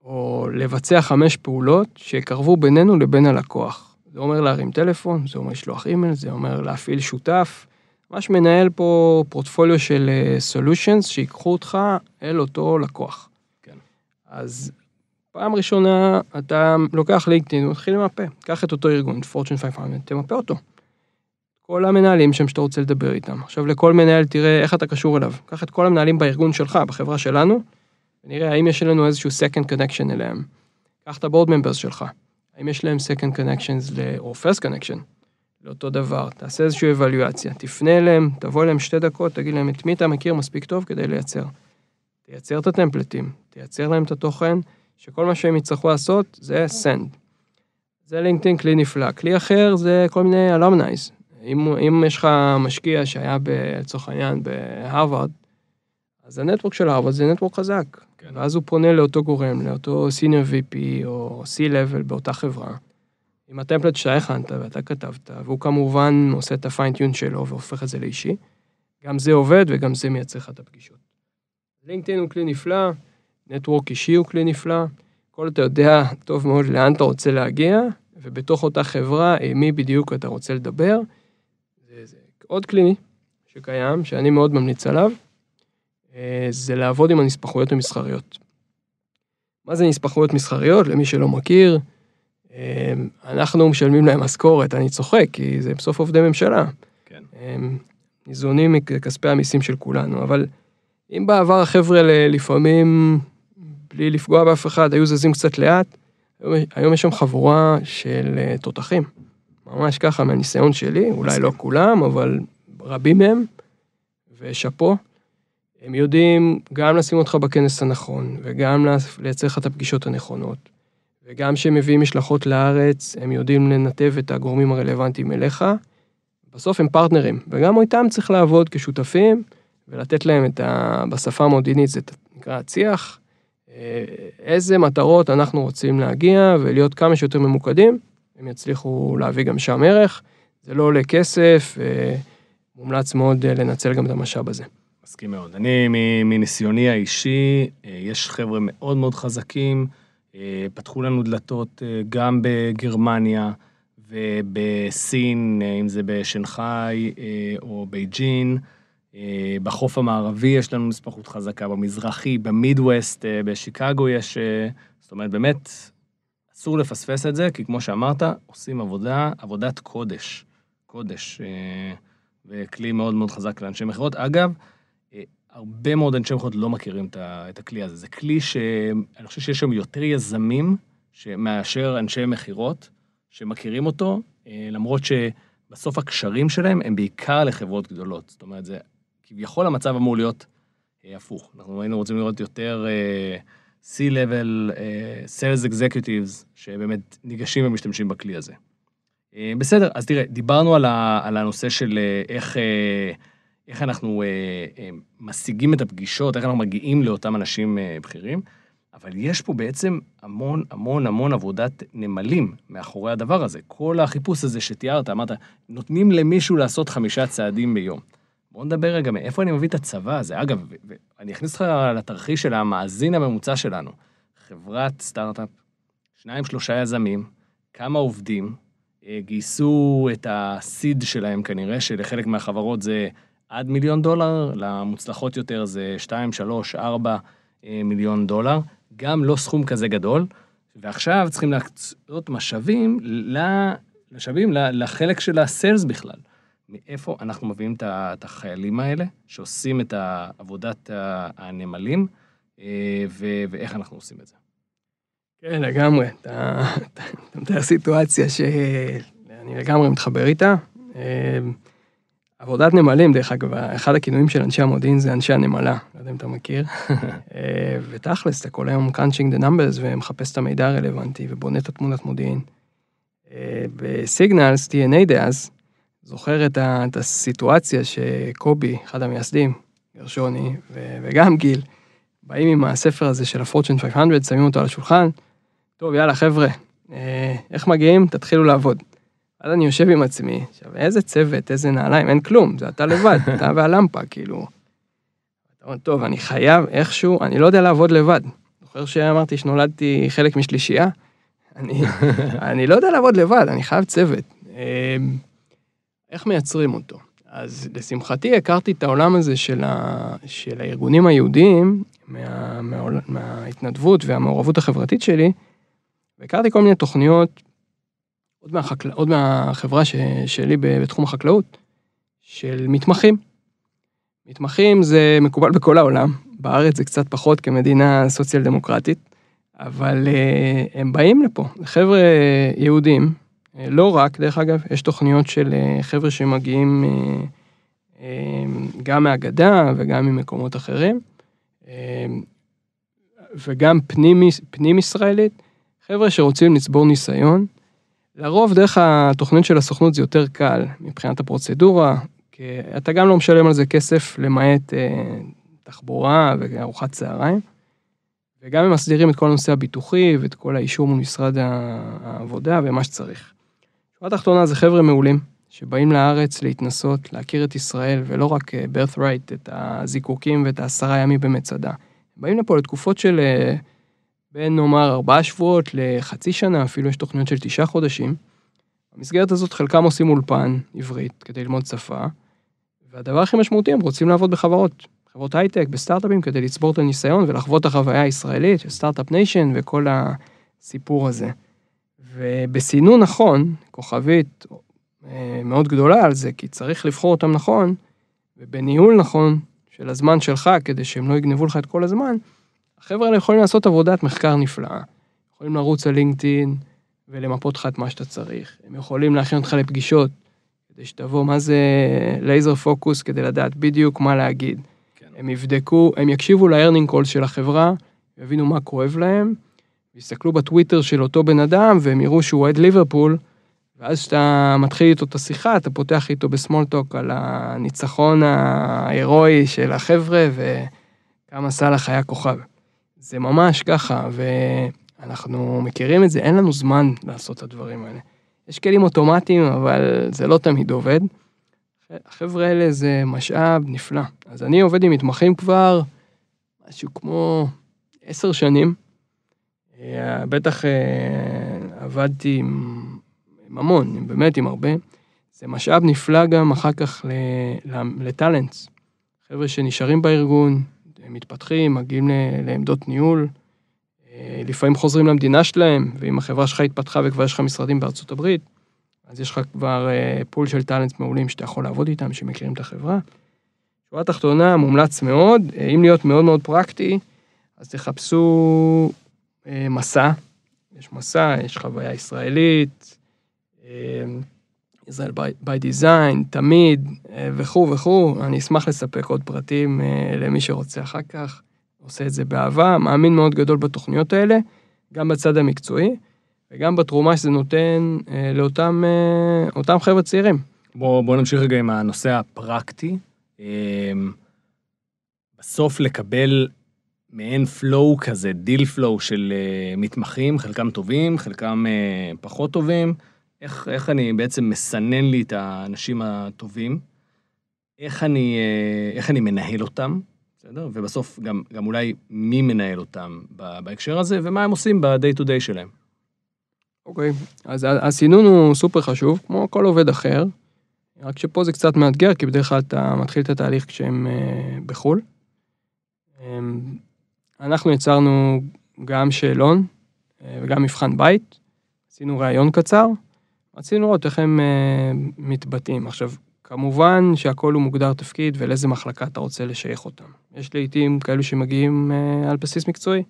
או לבצע חמש פעולות שיקרבו בינינו לבין הלקוח. זה אומר להרים טלפון, זה אומר לשלוח אימייל, זה אומר להפעיל שותף. ממש מנהל פה פורטפוליו של סולושנס uh, שיקחו אותך אל אותו לקוח. כן. אז פעם ראשונה אתה לוקח לינקדאין ומתחיל למפה. קח את אותו ארגון, פורצ'ן 500, תמפה אותו. כל המנהלים שם שאתה רוצה לדבר איתם. עכשיו לכל מנהל תראה איך אתה קשור אליו. קח את כל המנהלים בארגון שלך, בחברה שלנו, ונראה האם יש לנו איזשהו second connection אליהם. קח את הבורד ממברס שלך. האם יש להם second connections ל- או first connection לאותו דבר, תעשה איזושהי אבלואציה, תפנה אליהם, תבוא אליהם שתי דקות, תגיד להם את מי אתה מכיר מספיק טוב כדי לייצר. תייצר את הטמפלטים, תייצר להם את התוכן, שכל מה שהם יצטרכו לעשות זה send. זה לינקדאין כלי נפלא. כלי אחר זה כל מיני אלומנייז. אם, אם יש לך משקיע שהיה לצורך העניין בהרווארד, אז הנטוורק של הרווארד זה נטוורק חזק. כן. ואז הוא פונה לאותו גורם, לאותו senior VP או C-Level באותה חברה, עם הטמפלט שאתה הכנת ואתה כתבת, והוא כמובן עושה את הפיינטיון שלו והופך את זה לאישי. גם זה עובד וגם זה מייצר לך את הפגישות. לינקדאין הוא כלי נפלא, נטוורק אישי הוא כלי נפלא, כל אתה יודע טוב מאוד לאן אתה רוצה להגיע, ובתוך אותה חברה, עם מי בדיוק אתה רוצה לדבר. זה, זה עוד כלי שקיים, שאני מאוד ממליץ עליו, אה, זה לעבוד עם הנספחויות המסחריות. מה זה נספחויות מסחריות? למי שלא מכיר, אנחנו משלמים להם משכורת, אני צוחק, כי זה בסוף עובדי ממשלה. כן. הם ניזונים מכספי המיסים של כולנו, אבל אם בעבר החבר'ה לפעמים, בלי לפגוע באף אחד, היו זזים קצת לאט, היום, יש שם חבורה של אה, תותחים. ממש ככה, מהניסיון שלי, אולי. לא כולם, אבל רבים מהם, ושאפו. הם יודעים גם לשים אותך בכנס הנכון, וגם לייצר לך את הפגישות הנכונות, וגם כשהם מביאים משלחות לארץ, הם יודעים לנתב את הגורמים הרלוונטיים אליך. בסוף הם פרטנרים, וגם איתם צריך לעבוד כשותפים, ולתת להם את ה... בשפה המודיעינית זה נקרא הצי"ח, אה, איזה מטרות אנחנו רוצים להגיע ולהיות כמה שיותר ממוקדים, הם יצליחו להביא גם שם ערך, זה לא עולה כסף, אה, מומלץ מאוד אה, לנצל גם את המשאב הזה. מסכים מאוד. אני, מניסיוני האישי, יש חבר'ה מאוד מאוד חזקים, פתחו לנו דלתות אה, גם בגרמניה ובסין, אה, אם זה בשנגחאי אה, או בייג'ין. אה, בחוף המערבי יש לנו נספחות חזקה, במזרחי, במידווסט, אה, בשיקגו יש... אה, זאת אומרת, באמת, אסור לפספס את זה, כי כמו שאמרת, עושים עבודה, עבודת קודש. קודש. אה, וכלי מאוד מאוד חזק לאנשי מכירות. אגב, אה, הרבה מאוד אנשי מכירות לא מכירים את הכלי הזה. זה כלי שאני חושב שיש שם יותר יזמים מאשר אנשי מכירות שמכירים אותו, אה, למרות שבסוף הקשרים שלהם הם בעיקר לחברות גדולות. זאת אומרת, זה כביכול המצב אמור להיות אה, הפוך. אנחנו היינו רוצים לראות יותר אה, C-Level, Sales Executives, שבאמת ניגשים ומשתמשים בכלי הזה. בסדר, אז תראה, דיברנו על, הנושא של איך, איך אנחנו אה, אה, משיגים את הפגישות, איך אנחנו מגיעים לאותם אנשים אה, בכירים, אבל יש פה בעצם המון המון המון עבודת נמלים מאחורי הדבר הזה. כל החיפוש הזה שתיארת, אמרת, נותנים למישהו לעשות חמישה צעדים ביום. בואו נדבר רגע מאיפה אני מביא את הצבא הזה. אגב, אני אכניס אותך לתרחיש של המאזין הממוצע שלנו. חברת סטארט-אפ, שניים, שלושה יזמים, כמה עובדים, אה, גייסו את הסיד שלהם כנראה, שלחלק מהחברות זה עד מיליון דולר, למוצלחות יותר זה 2, 3, 4 אה, מיליון דולר, גם לא סכום כזה גדול, ועכשיו צריכים להקצות משאבים, משאבים לחלק של הסיילס בכלל. מאיפה אנחנו מביאים את החיילים האלה, שעושים את עבודת הנמלים, אה, ו- ואיך אנחנו עושים את זה. כן, לגמרי. אתה מתאר סיטואציה שאני לגמרי מתחבר איתה. עבודת נמלים, דרך אגב, אחד הכינויים של אנשי המודיעין זה אנשי הנמלה, לא יודע אם אתה מכיר. (laughs) אה, ותכלס, אתה כל היום crunching the numbers ומחפש את המידע הרלוונטי ובונה את התמונת מודיעין. אה, בסיגנלס, TNA דאז, זוכר את, ה, את הסיטואציה שקובי, אחד המייסדים, גרשוני, ו, וגם גיל, באים עם הספר הזה של הפורצ'ן 500, שמים אותו על השולחן, טוב, יאללה, חבר'ה, אה, איך מגיעים? תתחילו לעבוד. אז אני יושב עם עצמי, עכשיו, איזה צוות, איזה נעליים, אין כלום, זה אתה לבד, אתה (laughs) והלמפה, כאילו. טוב, אני חייב איכשהו, אני לא יודע לעבוד לבד. זוכר שאמרתי שנולדתי חלק משלישייה? אני, (laughs) אני לא יודע לעבוד לבד, אני חייב צוות. אה, איך מייצרים אותו? אז לשמחתי הכרתי את העולם הזה של, ה, של הארגונים היהודיים, מה, מה, מההתנדבות והמעורבות החברתית שלי, והכרתי כל מיני תוכניות, עוד, מהחקל... עוד מהחברה ש... שלי בתחום החקלאות, של מתמחים. מתמחים זה מקובל בכל העולם, בארץ זה קצת פחות כמדינה סוציאל דמוקרטית, אבל אה, הם באים לפה, חבר'ה יהודים, אה, לא רק, דרך אגב, יש תוכניות של אה, חבר'ה שמגיעים אה, אה, גם מהגדה וגם ממקומות אחרים, אה, וגם פנים, פנים ישראלית, חבר'ה שרוצים לצבור ניסיון. לרוב דרך התוכנית של הסוכנות זה יותר קל מבחינת הפרוצדורה, כי אתה גם לא משלם על זה כסף למעט אה, תחבורה וארוחת צהריים, וגם הם מסדירים את כל הנושא הביטוחי ואת כל האישור מול משרד העבודה ומה שצריך. שורה תחתונה זה חבר'ה מעולים, שבאים לארץ להתנסות, להכיר את ישראל, ולא רק אה, birthright, את הזיקוקים ואת העשרה ימים במצדה. באים לפה לתקופות של אה, בין נאמר ארבעה שבועות לחצי שנה, אפילו יש תוכניות של תשעה חודשים. במסגרת הזאת חלקם עושים אולפן עברית כדי ללמוד שפה, והדבר הכי משמעותי, הם רוצים לעבוד בחברות, חברות הייטק, בסטארט-אפים, כדי לצבור את הניסיון ולחוות את החוויה הישראלית startup nation וכל הסיפור הזה. ובסינון נכון, כוכבית אה, מאוד גדולה על זה, כי צריך לבחור אותם נכון, ובניהול נכון של הזמן שלך, כדי שהם לא יגנבו לך את כל הזמן, החבר'ה האלה יכולים לעשות עבודת מחקר נפלאה. יכולים לרוץ על לינקדאין ולמפות לך את מה שאתה צריך. הם יכולים להכין אותך לפגישות, כדי שתבוא מה זה לייזר פוקוס, כדי לדעת בדיוק מה להגיד. כן. הם יבדקו, הם יקשיבו ל-earning call של החברה, יבינו מה כואב להם, יסתכלו בטוויטר של אותו בן אדם, והם יראו שהוא אוהד ליברפול, ואז כשאתה מתחיל איתו את השיחה, אתה פותח איתו בסמולטוק על הניצחון ההירואי של החבר'ה, וכמה סאלח היה כוכב. זה ממש ככה, ואנחנו מכירים את זה, אין לנו זמן לעשות את הדברים האלה. יש כלים אוטומטיים, אבל זה לא תמיד עובד. החבר'ה האלה זה משאב נפלא. אז אני עובד עם מתמחים כבר משהו כמו עשר שנים. אה, בטח אה, עבדתי עם, עם המון, באמת עם הרבה. זה משאב נפלא גם אחר כך לטאלנטס. חבר'ה שנשארים בארגון, מתפתחים, מגיעים לעמדות ניהול, אה, לפעמים חוזרים למדינה שלהם, ואם החברה שלך התפתחה וכבר יש לך משרדים בארצות הברית, אז יש לך כבר אה, פול של טאלנטס מעולים שאתה יכול לעבוד איתם, שמכירים את החברה. שורה תחתונה, מומלץ מאוד, אה, אם להיות מאוד מאוד פרקטי, אז תחפשו מסע, יש מסע, יש חוויה ישראלית, ישראל by design, תמיד, אה, וכו' וכו', אני אשמח לספק עוד פרטים אה, למי שרוצה אחר כך, עושה את זה באהבה, מאמין מאוד גדול בתוכניות האלה, גם בצד המקצועי, וגם בתרומה שזה נותן אה, לאותם אותם חבר'ה צעירים. בוא, בוא נמשיך רגע עם הנושא הפרקטי. אמ, בסוף לקבל מעין flow כזה, deal flow של מתמחים, חלקם טובים, חלקם פחות טובים. איך, איך אני בעצם מסנן לי את האנשים הטובים? איך אני, אה, איך אני מנהל אותם, בסדר? ובסוף גם, גם אולי מי מנהל אותם בהקשר הזה, ומה הם עושים ב-day to day שלהם. אוקיי, אז ה- הסינון הוא סופר חשוב, כמו כל עובד אחר, רק שפה זה קצת מאתגר, כי בדרך כלל אתה מתחיל את התהליך כשהם אה, בחו"ל. אמ, אנחנו יצרנו גם שאלון אה, וגם מבחן בית, עשינו ראיון קצר, רצינו לראות איך הם אה, מתבטאים. עכשיו, כמובן שהכל הוא מוגדר תפקיד ולאיזה מחלקה אתה רוצה לשייך אותם. יש לעיתים כאלו שמגיעים אה, על בסיס מקצועי.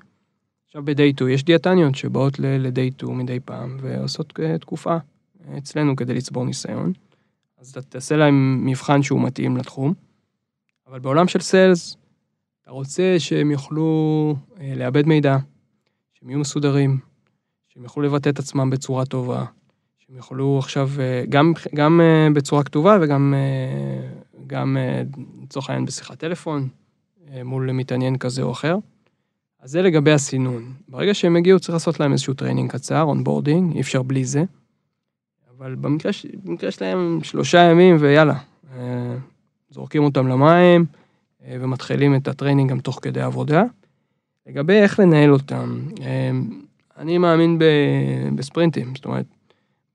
עכשיו ב-day 2 יש דיאטניות שבאות ל-day 2 מדי פעם ועושות אה, תקופה אצלנו כדי לצבור ניסיון. אז אתה תעשה להם מבחן שהוא מתאים לתחום. אבל בעולם של sales, אתה רוצה שהם יוכלו אה, לעבד מידע, שהם יהיו מסודרים, שהם יוכלו לבטא את עצמם בצורה טובה, שהם יוכלו עכשיו, אה, גם, גם אה, בצורה כתובה וגם אה, גם, לצורך העניין בשיחת טלפון, מול מתעניין כזה או אחר. אז זה לגבי הסינון. ברגע שהם הגיעו צריך לעשות להם איזשהו training קצר, onboarding, אי אפשר בלי זה. אבל במקרה, במקרה שלהם שלושה ימים ויאללה, זורקים אותם למים ומתחילים את ה training גם תוך כדי עבודה. לגבי איך לנהל אותם, אני מאמין ב sprintים, זאת אומרת,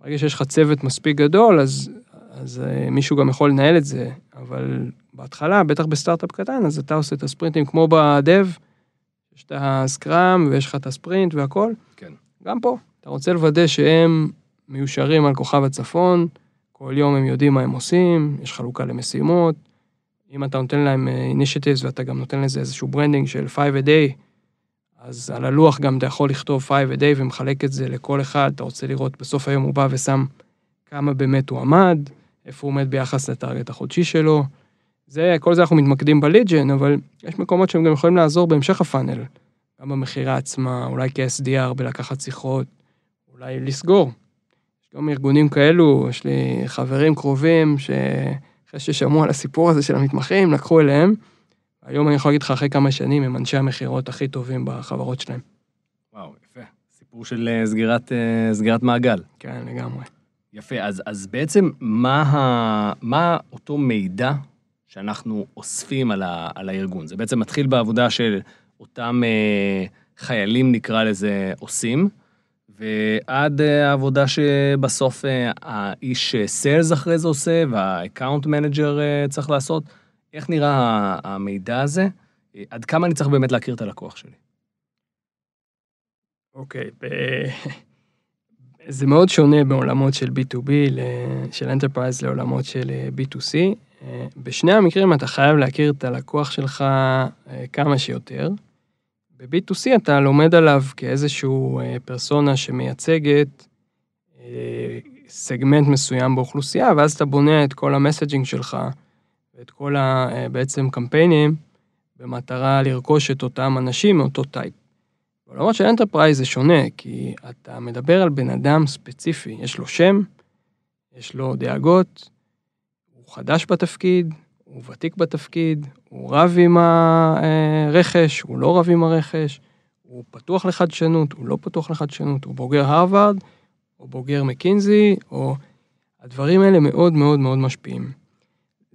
ברגע שיש לך צוות מספיק גדול, אז, אז אה, מישהו גם יכול לנהל את זה, אבל בהתחלה, בטח בסטארט-אפ קטן, אז אתה עושה את ה sprintים כמו ב dev, יש את ה scrum ויש לך את הספרינט והכל. כן. גם פה, אתה רוצה לוודא שהם מיושרים על כוכב הצפון, כל יום הם יודעים מה הם עושים, יש חלוקה למשימות. אם אתה נותן להם אה, initiatives ואתה גם נותן לזה איזשהו branding של 5 a day, אז על הלוח גם אתה יכול לכתוב 5 a day ומחלק את זה לכל אחד, אתה רוצה לראות, בסוף היום הוא בא ושם כמה באמת הוא עמד, איפה הוא עומד ביחס ל target החודשי שלו. זה, כל זה אנחנו מתמקדים ב lead gen, אבל יש מקומות שהם גם יכולים לעזור בהמשך הפאנל. גם במכירה עצמה, אולי כ-SDR בלקחת שיחות, אולי לסגור. יש גם ארגונים כאלו, יש לי חברים קרובים שאחרי ששמעו על הסיפור הזה של המתמחים, לקחו אליהם. היום אני יכול להגיד לך, אחרי כמה שנים, הם אנשי המכירות הכי טובים בחברות שלהם. וואו, יפה. סיפור של אה, סגירת, אה, סגירת מעגל. כן, לגמרי. יפה, אז, אז בעצם מה, ה, מה אותו מידע שאנחנו אוספים על, ה, על הארגון? זה בעצם מתחיל בעבודה של אותם אה, חיילים, נקרא לזה, עושים, ועד אה, העבודה שבסוף אה, האיש sales אחרי זה עושה, וה account manager אה, צריך לעשות. איך נראה המידע הזה? עד כמה אני צריך באמת להכיר את הלקוח שלי? אוקיי, זה מאוד שונה בעולמות של B2B, ל- של Enterprise לעולמות של אה, B2C. אה, בשני המקרים אתה חייב להכיר את הלקוח שלך אה, כמה שיותר. ב-B2C אתה לומד עליו כאיזשהו פרסונה שמייצגת סגמנט מסוים באוכלוסייה, ואז אתה בונה את כל ה messaging שלך ואת כל ה... אה, בעצם קמפיינים במטרה לרכוש את אותם אנשים מאותו type. בעולמות של enterprise זה שונה, כי אתה מדבר על בן אדם ספציפי, יש לו שם, יש לו דאגות, הוא חדש בתפקיד, הוא ותיק בתפקיד, הוא רב עם הרכש, הוא לא רב עם הרכש, הוא פתוח לחדשנות, הוא לא פתוח לחדשנות, הוא בוגר הרווארד, או בוגר מקינזי, או... הדברים האלה מאוד מאוד מאוד משפיעים.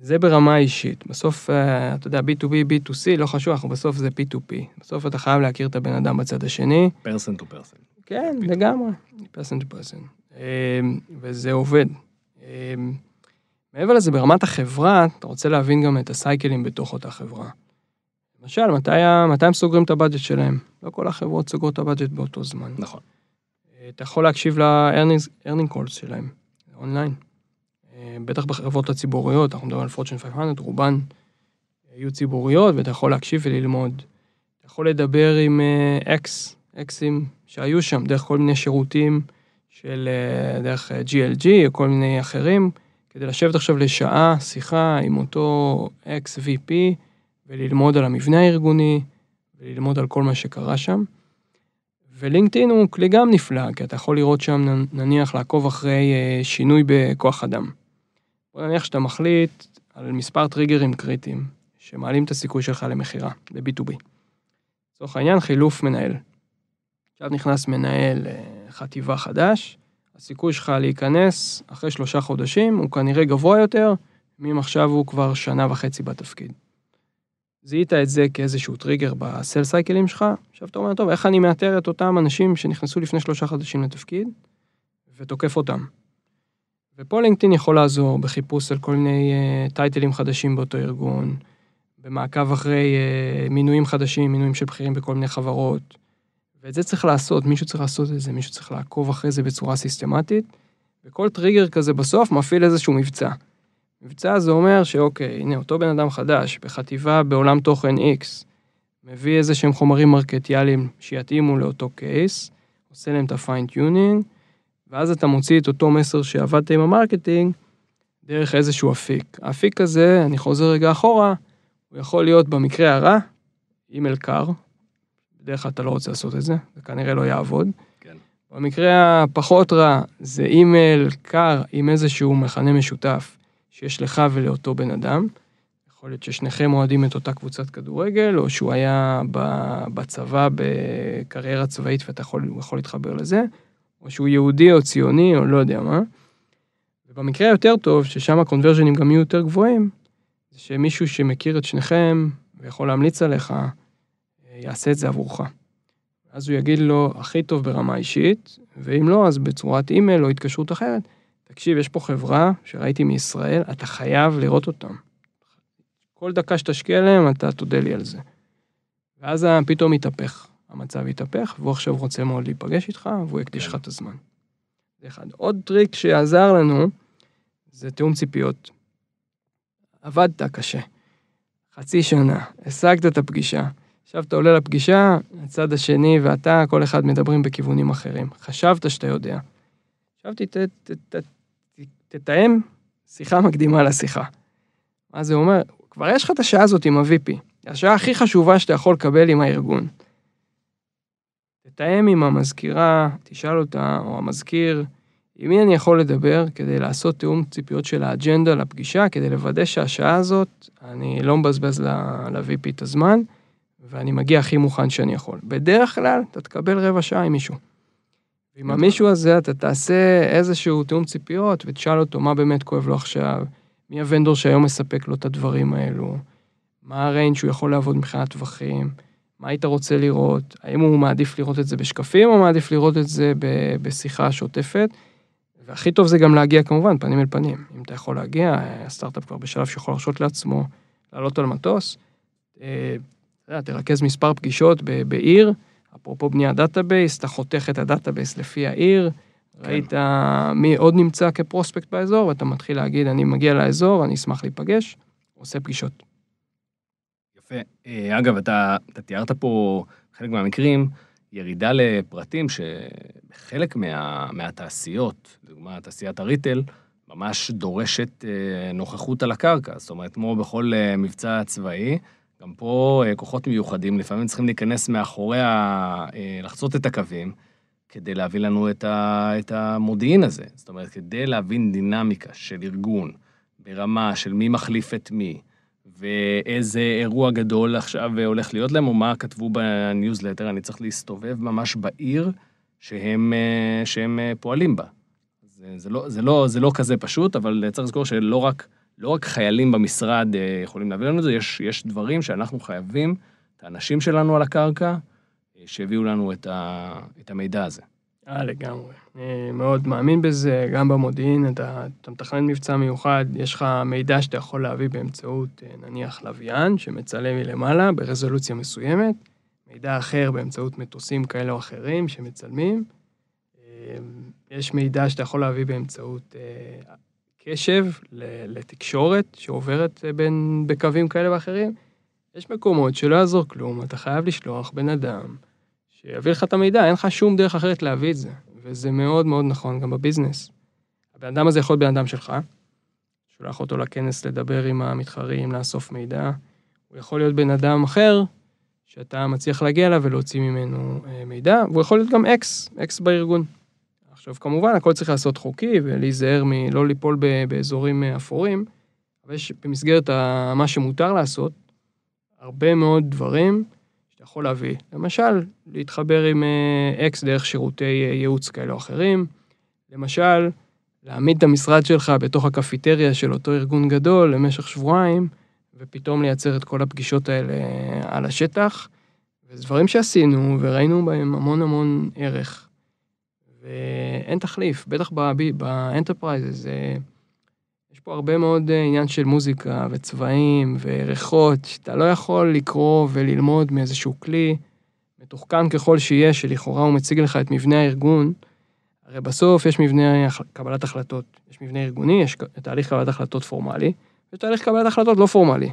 זה ברמה אישית. בסוף, אה, אתה יודע, B2B, B2C, לא חשוב, אנחנו בסוף זה P2P. בסוף אתה חייב להכיר את הבן אדם בצד השני. פרסן טו פרסן. כן, לגמרי. person to person. אה, וזה עובד. אה, מעבר לזה, ברמת החברה, אתה רוצה להבין גם את ה cycleים בתוך אותה חברה. למשל, מתי, מתי הם סוגרים את ה budget שלהם? לא כל החברות סוגרות את ה budget באותו זמן. נכון. אה, אתה יכול להקשיב ל-earning calls שלהם, אונליין. אה, בטח בחברות הציבוריות, אנחנו מדברים על Fortune 500, רובן יהיו ציבוריות, ואתה יכול להקשיב וללמוד. אתה יכול לדבר עם אה, אקס, אקסים שהיו שם, דרך כל מיני שירותים של, אה, דרך אה, GLG או כל מיני אחרים, כדי לשבת עכשיו לשעה, שיחה עם אותו אקס VP, וללמוד על המבנה הארגוני, וללמוד על כל מה שקרה שם. ולינקדאין הוא כלי גם נפלא, כי אתה יכול לראות שם, נניח, לעקוב אחרי אה, שינוי בכוח אדם. בוא נניח שאתה מחליט על מספר טריגרים קריטיים, שמעלים את הסיכוי שלך למכירה, ב-B2B. לצורך העניין, חילוף מנהל. עכשיו נכנס מנהל אה, חטיבה חדש, הסיכוי שלך להיכנס אחרי שלושה חודשים הוא כנראה גבוה יותר, מאם עכשיו הוא כבר שנה וחצי בתפקיד. זיהית את זה כאיזשהו טריגר בסל סייקלים שלך, עכשיו אתה אומר, טוב, איך אני מאתר את אותם אנשים שנכנסו לפני שלושה חודשים לתפקיד, ותוקף אותם. ופה לינקדאין יכול לעזור בחיפוש על כל מיני uh, טייטלים חדשים באותו ארגון, במעקב אחרי uh, מינויים חדשים, מינויים של בכירים בכל מיני חברות. ואת זה צריך לעשות, מישהו צריך לעשות את זה, מישהו צריך לעקוב אחרי זה בצורה סיסטמטית, וכל טריגר כזה בסוף מפעיל איזשהו מבצע. מבצע זה אומר שאוקיי, הנה, אותו בן אדם חדש, בחטיבה בעולם תוכן X, מביא איזה שהם חומרים מרקטיאליים שיתאימו לאותו קייס, עושה להם את ה fine-tuning, ואז אתה מוציא את אותו מסר שעבדת עם ה marketing דרך איזשהו אפיק. האפיק הזה, אני חוזר רגע אחורה, הוא יכול להיות במקרה הרע, אימייל קר, בדרך כלל אתה לא רוצה לעשות את זה, זה כנראה לא יעבוד. כן. במקרה הפחות רע, זה אימייל קר עם איזשהו מכנה משותף שיש לך ולאותו בן אדם. יכול להיות ששניכם אוהדים את אותה קבוצת כדורגל, או שהוא היה בצבא בקריירה צבאית ואתה יכול, יכול להתחבר לזה, או שהוא יהודי או ציוני או לא יודע מה. ובמקרה היותר טוב, ששם הקונברג'נים גם יהיו יותר גבוהים, זה שמישהו שמכיר את שניכם ויכול להמליץ עליך, יעשה את זה עבורך. אז הוא יגיד לו, הכי טוב ברמה אישית, ואם לא, אז בצורת אימייל או התקשרות אחרת, תקשיב, יש פה חברה שראיתי מישראל, אתה חייב לראות אותם. כל דקה שתשקיע להם, אתה תודה לי על זה. ואז פתאום התהפך, המצב התהפך, והוא עכשיו רוצה מאוד להיפגש איתך, והוא יקדיש לך את הזמן. זה אחד. עוד טריק שעזר לנו, זה תיאום ציפיות. עבדת קשה. חצי שנה, השגת את הפגישה, עכשיו אתה עולה לפגישה, הצד השני ואתה, כל אחד מדברים בכיוונים אחרים. חשבת שאתה יודע. חשבתי, ת, ת, ת, ת, תתאם שיחה מקדימה לשיחה. מה זה אומר? כבר יש לך את השעה הזאת עם ה-VP. השעה הכי חשובה שאתה יכול לקבל עם הארגון. תתאם עם המזכירה, תשאל אותה, או המזכיר, עם מי אני יכול לדבר כדי לעשות תיאום ציפיות של האג'נדה לפגישה, כדי לוודא שהשעה הזאת, אני לא מבזבז ל-VP את הזמן, ואני מגיע הכי מוכן שאני יכול. בדרך כלל, אתה תקבל רבע שעה עם מישהו. ועם המישהו הזה אתה תעשה איזשהו תיאום ציפיות, ותשאל אותו מה באמת כואב לו עכשיו, מי ה vendor שהיום מספק לו את הדברים האלו, מה ה range שהוא יכול לעבוד מבחינת טווחים, מה היית רוצה לראות, האם הוא מעדיף לראות את זה בשקפים, או מעדיף לראות את זה ב- בשיחה שוטפת. והכי טוב זה גם להגיע כמובן פנים אל פנים. אם אתה יכול להגיע, הסטארט-אפ כבר בשלב שיכול להרשות לעצמו לעלות על מטוס. אה, תרכז מספר פגישות ב- בעיר, אפרופו בניית database, אתה חותך את ה database לפי העיר, כן. ראית מי עוד נמצא כ prospect באזור, ואתה מתחיל להגיד, אני מגיע לאזור, אני אשמח להיפגש, עושה פגישות. יפה. אה, אגב, אתה, אתה תיארת פה חלק מהמקרים, ירידה לפרטים שבחלק מה, מהתעשיות, לדוגמה תעשיית ה retail, ממש דורשת אה, נוכחות על הקרקע. זאת אומרת, כמו בכל אה, מבצע צבאי, גם פה כוחות מיוחדים לפעמים צריכים להיכנס מאחורי, ה, לחצות את הקווים, כדי להביא לנו את, ה, את המודיעין הזה. זאת אומרת, כדי להבין דינמיקה של ארגון ברמה של מי מחליף את מי, ואיזה אירוע גדול עכשיו הולך להיות להם, או מה כתבו בניוזלטר, אני צריך להסתובב ממש בעיר שהם, אה, שהם אה, פועלים בה. זה, זה, לא, זה, לא, זה לא כזה פשוט, אבל צריך לזכור שלא רק, לא רק חיילים במשרד אה, יכולים להביא לנו את זה, יש, יש דברים שאנחנו חייבים, את האנשים שלנו על הקרקע, שהביאו לנו את, ה, את המידע הזה. אה, לגמרי. אני מאוד מאמין בזה, גם במודיעין, אתה, אתה מתכנן מבצע מיוחד, יש לך מידע שאתה יכול להביא באמצעות, נניח, לוויין, שמצלם מלמעלה ברזולוציה מסוימת, מידע אחר באמצעות מטוסים כאלה או אחרים שמצלמים. יש מידע שאתה יכול להביא באמצעות קשב לתקשורת שעוברת בין, בקווים כאלה ואחרים. יש מקומות שלא יעזור כלום, אתה חייב לשלוח בן אדם שיביא לך את המידע, אין לך שום דרך אחרת להביא את זה. וזה מאוד מאוד נכון גם בביזנס. הבן אדם הזה יכול להיות בן אדם שלך, שולח אותו לכנס לדבר עם המתחרים, לאסוף מידע. הוא יכול להיות בן אדם אחר, שאתה מצליח להגיע אליו ולהוציא ממנו מידע, והוא יכול להיות גם אקס, אקס בארגון. עכשיו, כמובן, הכל צריך לעשות חוקי ולהיזהר מלא ליפול באזורים אפורים, אבל יש במסגרת מה שמותר לעשות, הרבה מאוד דברים שאתה יכול להביא. למשל, להתחבר עם אקס דרך שירותי ייעוץ כאלה או אחרים. למשל, להעמיד את המשרד שלך בתוך הקפיטריה של אותו ארגון גדול למשך שבועיים, ופתאום לייצר את כל הפגישות האלה על השטח. וזה דברים שעשינו וראינו בהם המון המון ערך. ואין תחליף, בטח ב enterprise, יש פה הרבה מאוד עניין של מוזיקה וצבעים וריחות, שאתה לא יכול לקרוא וללמוד מאיזשהו כלי, מתוחכם ככל שיהיה, שלכאורה הוא מציג לך את מבנה הארגון. הרי בסוף יש מבנה קבלת החלטות, יש מבנה ארגוני, יש תהליך קבלת החלטות פורמלי, ויש תהליך קבלת החלטות לא פורמלי.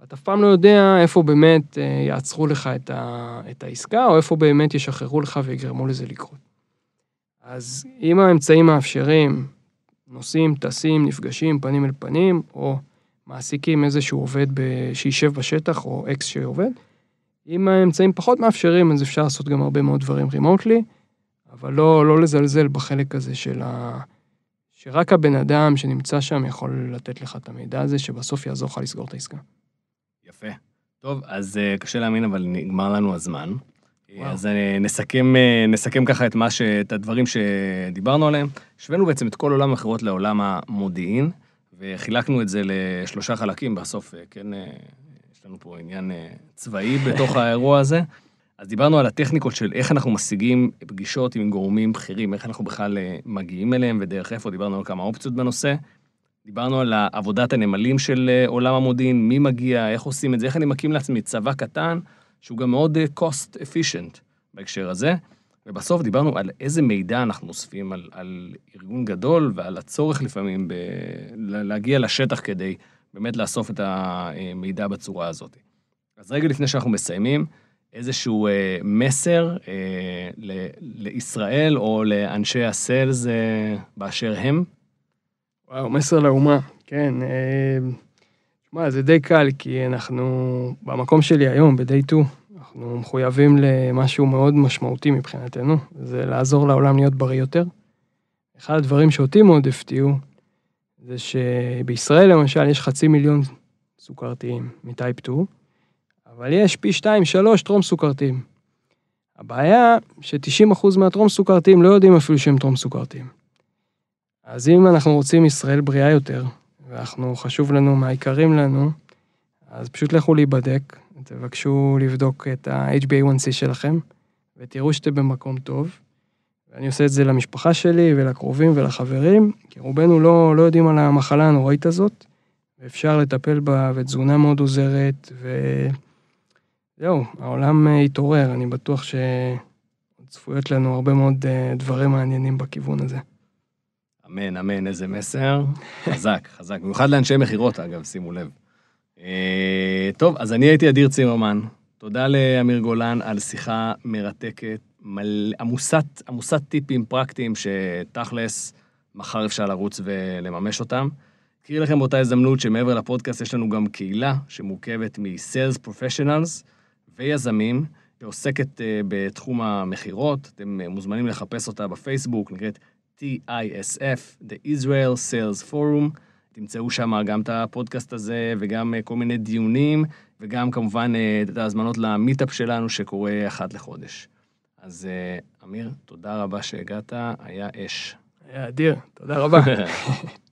ואתה אף פעם לא יודע איפה באמת יעצרו לך את, ה, את העסקה, או איפה באמת ישחררו לך ויגרמו לזה לקרות. אז אם האמצעים מאפשרים, נוסעים, טסים, נפגשים פנים אל פנים, או מעסיקים איזשהו עובד שישב בשטח, או אקס שעובד, אם האמצעים פחות מאפשרים, אז אפשר לעשות גם הרבה מאוד דברים רימוטלי, אבל לא, לא לזלזל בחלק הזה של ה... שרק הבן אדם שנמצא שם יכול לתת לך את המידע הזה, שבסוף יעזור לך לסגור את העסקה. יפה. טוב, אז קשה להאמין, אבל נגמר לנו הזמן. וואו. אז נסכם, נסכם ככה את, ש... את הדברים שדיברנו עליהם. השווינו בעצם את כל עולם המכירות לעולם המודיעין, וחילקנו את זה לשלושה חלקים, בסוף, כן, יש לנו פה עניין צבאי (laughs) בתוך האירוע הזה. אז דיברנו על הטכניקות של איך אנחנו משיגים פגישות עם גורמים בכירים, איך אנחנו בכלל מגיעים אליהם ודרך איפה, דיברנו על כמה אופציות בנושא. דיברנו על עבודת הנמלים של עולם המודיעין, מי מגיע, איך עושים את זה, איך אני מקים לעצמי צבא קטן, שהוא גם מאוד cost efficient בהקשר הזה. ובסוף דיברנו על איזה מידע אנחנו אוספים על, על ארגון גדול ועל הצורך לפעמים ב, להגיע לשטח כדי באמת לאסוף את המידע בצורה הזאת. אז רגע לפני שאנחנו מסיימים, איזשהו אה, מסר אה, ל- לישראל או לאנשי הסיילס אה, באשר הם? וואו, מסר לאומה, כן. אה, שמע, זה די קל, כי אנחנו, במקום שלי היום, ב-day 2, אנחנו מחויבים למשהו מאוד משמעותי מבחינתנו, זה לעזור לעולם להיות בריא יותר. אחד הדברים שאותי מאוד הפתיעו, זה שבישראל למשל יש חצי מיליון סוכרתיים מטייפ 2, אבל יש פי 2-3 טרום סוכרתיים. הבעיה ש-90% מהטרום סוכרתיים לא יודעים אפילו שהם טרום סוכרתיים. אז אם אנחנו רוצים ישראל בריאה יותר, ואנחנו, חשוב לנו מה יקרים לנו, אז פשוט לכו להיבדק, תבקשו לבדוק את ה-HbA1c שלכם, ותראו שאתם במקום טוב. ואני עושה את זה למשפחה שלי ולקרובים ולחברים, כי רובנו לא, לא יודעים על המחלה הנוראית הזאת, ואפשר לטפל בה, ותזונה מאוד עוזרת, וזהו, העולם אה, יתעורר, אני בטוח שצפויות לנו הרבה מאוד אה, דברים מעניינים בכיוון הזה. אמן, אמן, איזה מסר. חזק, חזק. במיוחד לאנשי מכירות, אגב, שימו לב. אה, טוב, אז אני הייתי אדיר צימרמן. תודה לאמיר גולן על שיחה מרתקת, מל... עמוסת, עמוסת טיפים פרקטיים שתכלס, מחר אפשר לרוץ ולממש אותם. אקריא לכם באותה הזדמנות שמעבר לפודקאסט יש לנו גם קהילה שמורכבת מ-Sales Professionals ויזמים, שעוסקת אה, בתחום המכירות. אתם אה, מוזמנים לחפש אותה בפייסבוק, נקראת TISF, The Israel Sales Forum. תמצאו שם גם את הפודקאסט הזה וגם אה, כל מיני דיונים, וגם כמובן אה, את ההזמנות למיטאפ שלנו שקורה אחת לחודש. אז אה, אמיר, תודה רבה שהגעת, היה אש. היה אדיר, תודה רבה. (laughs)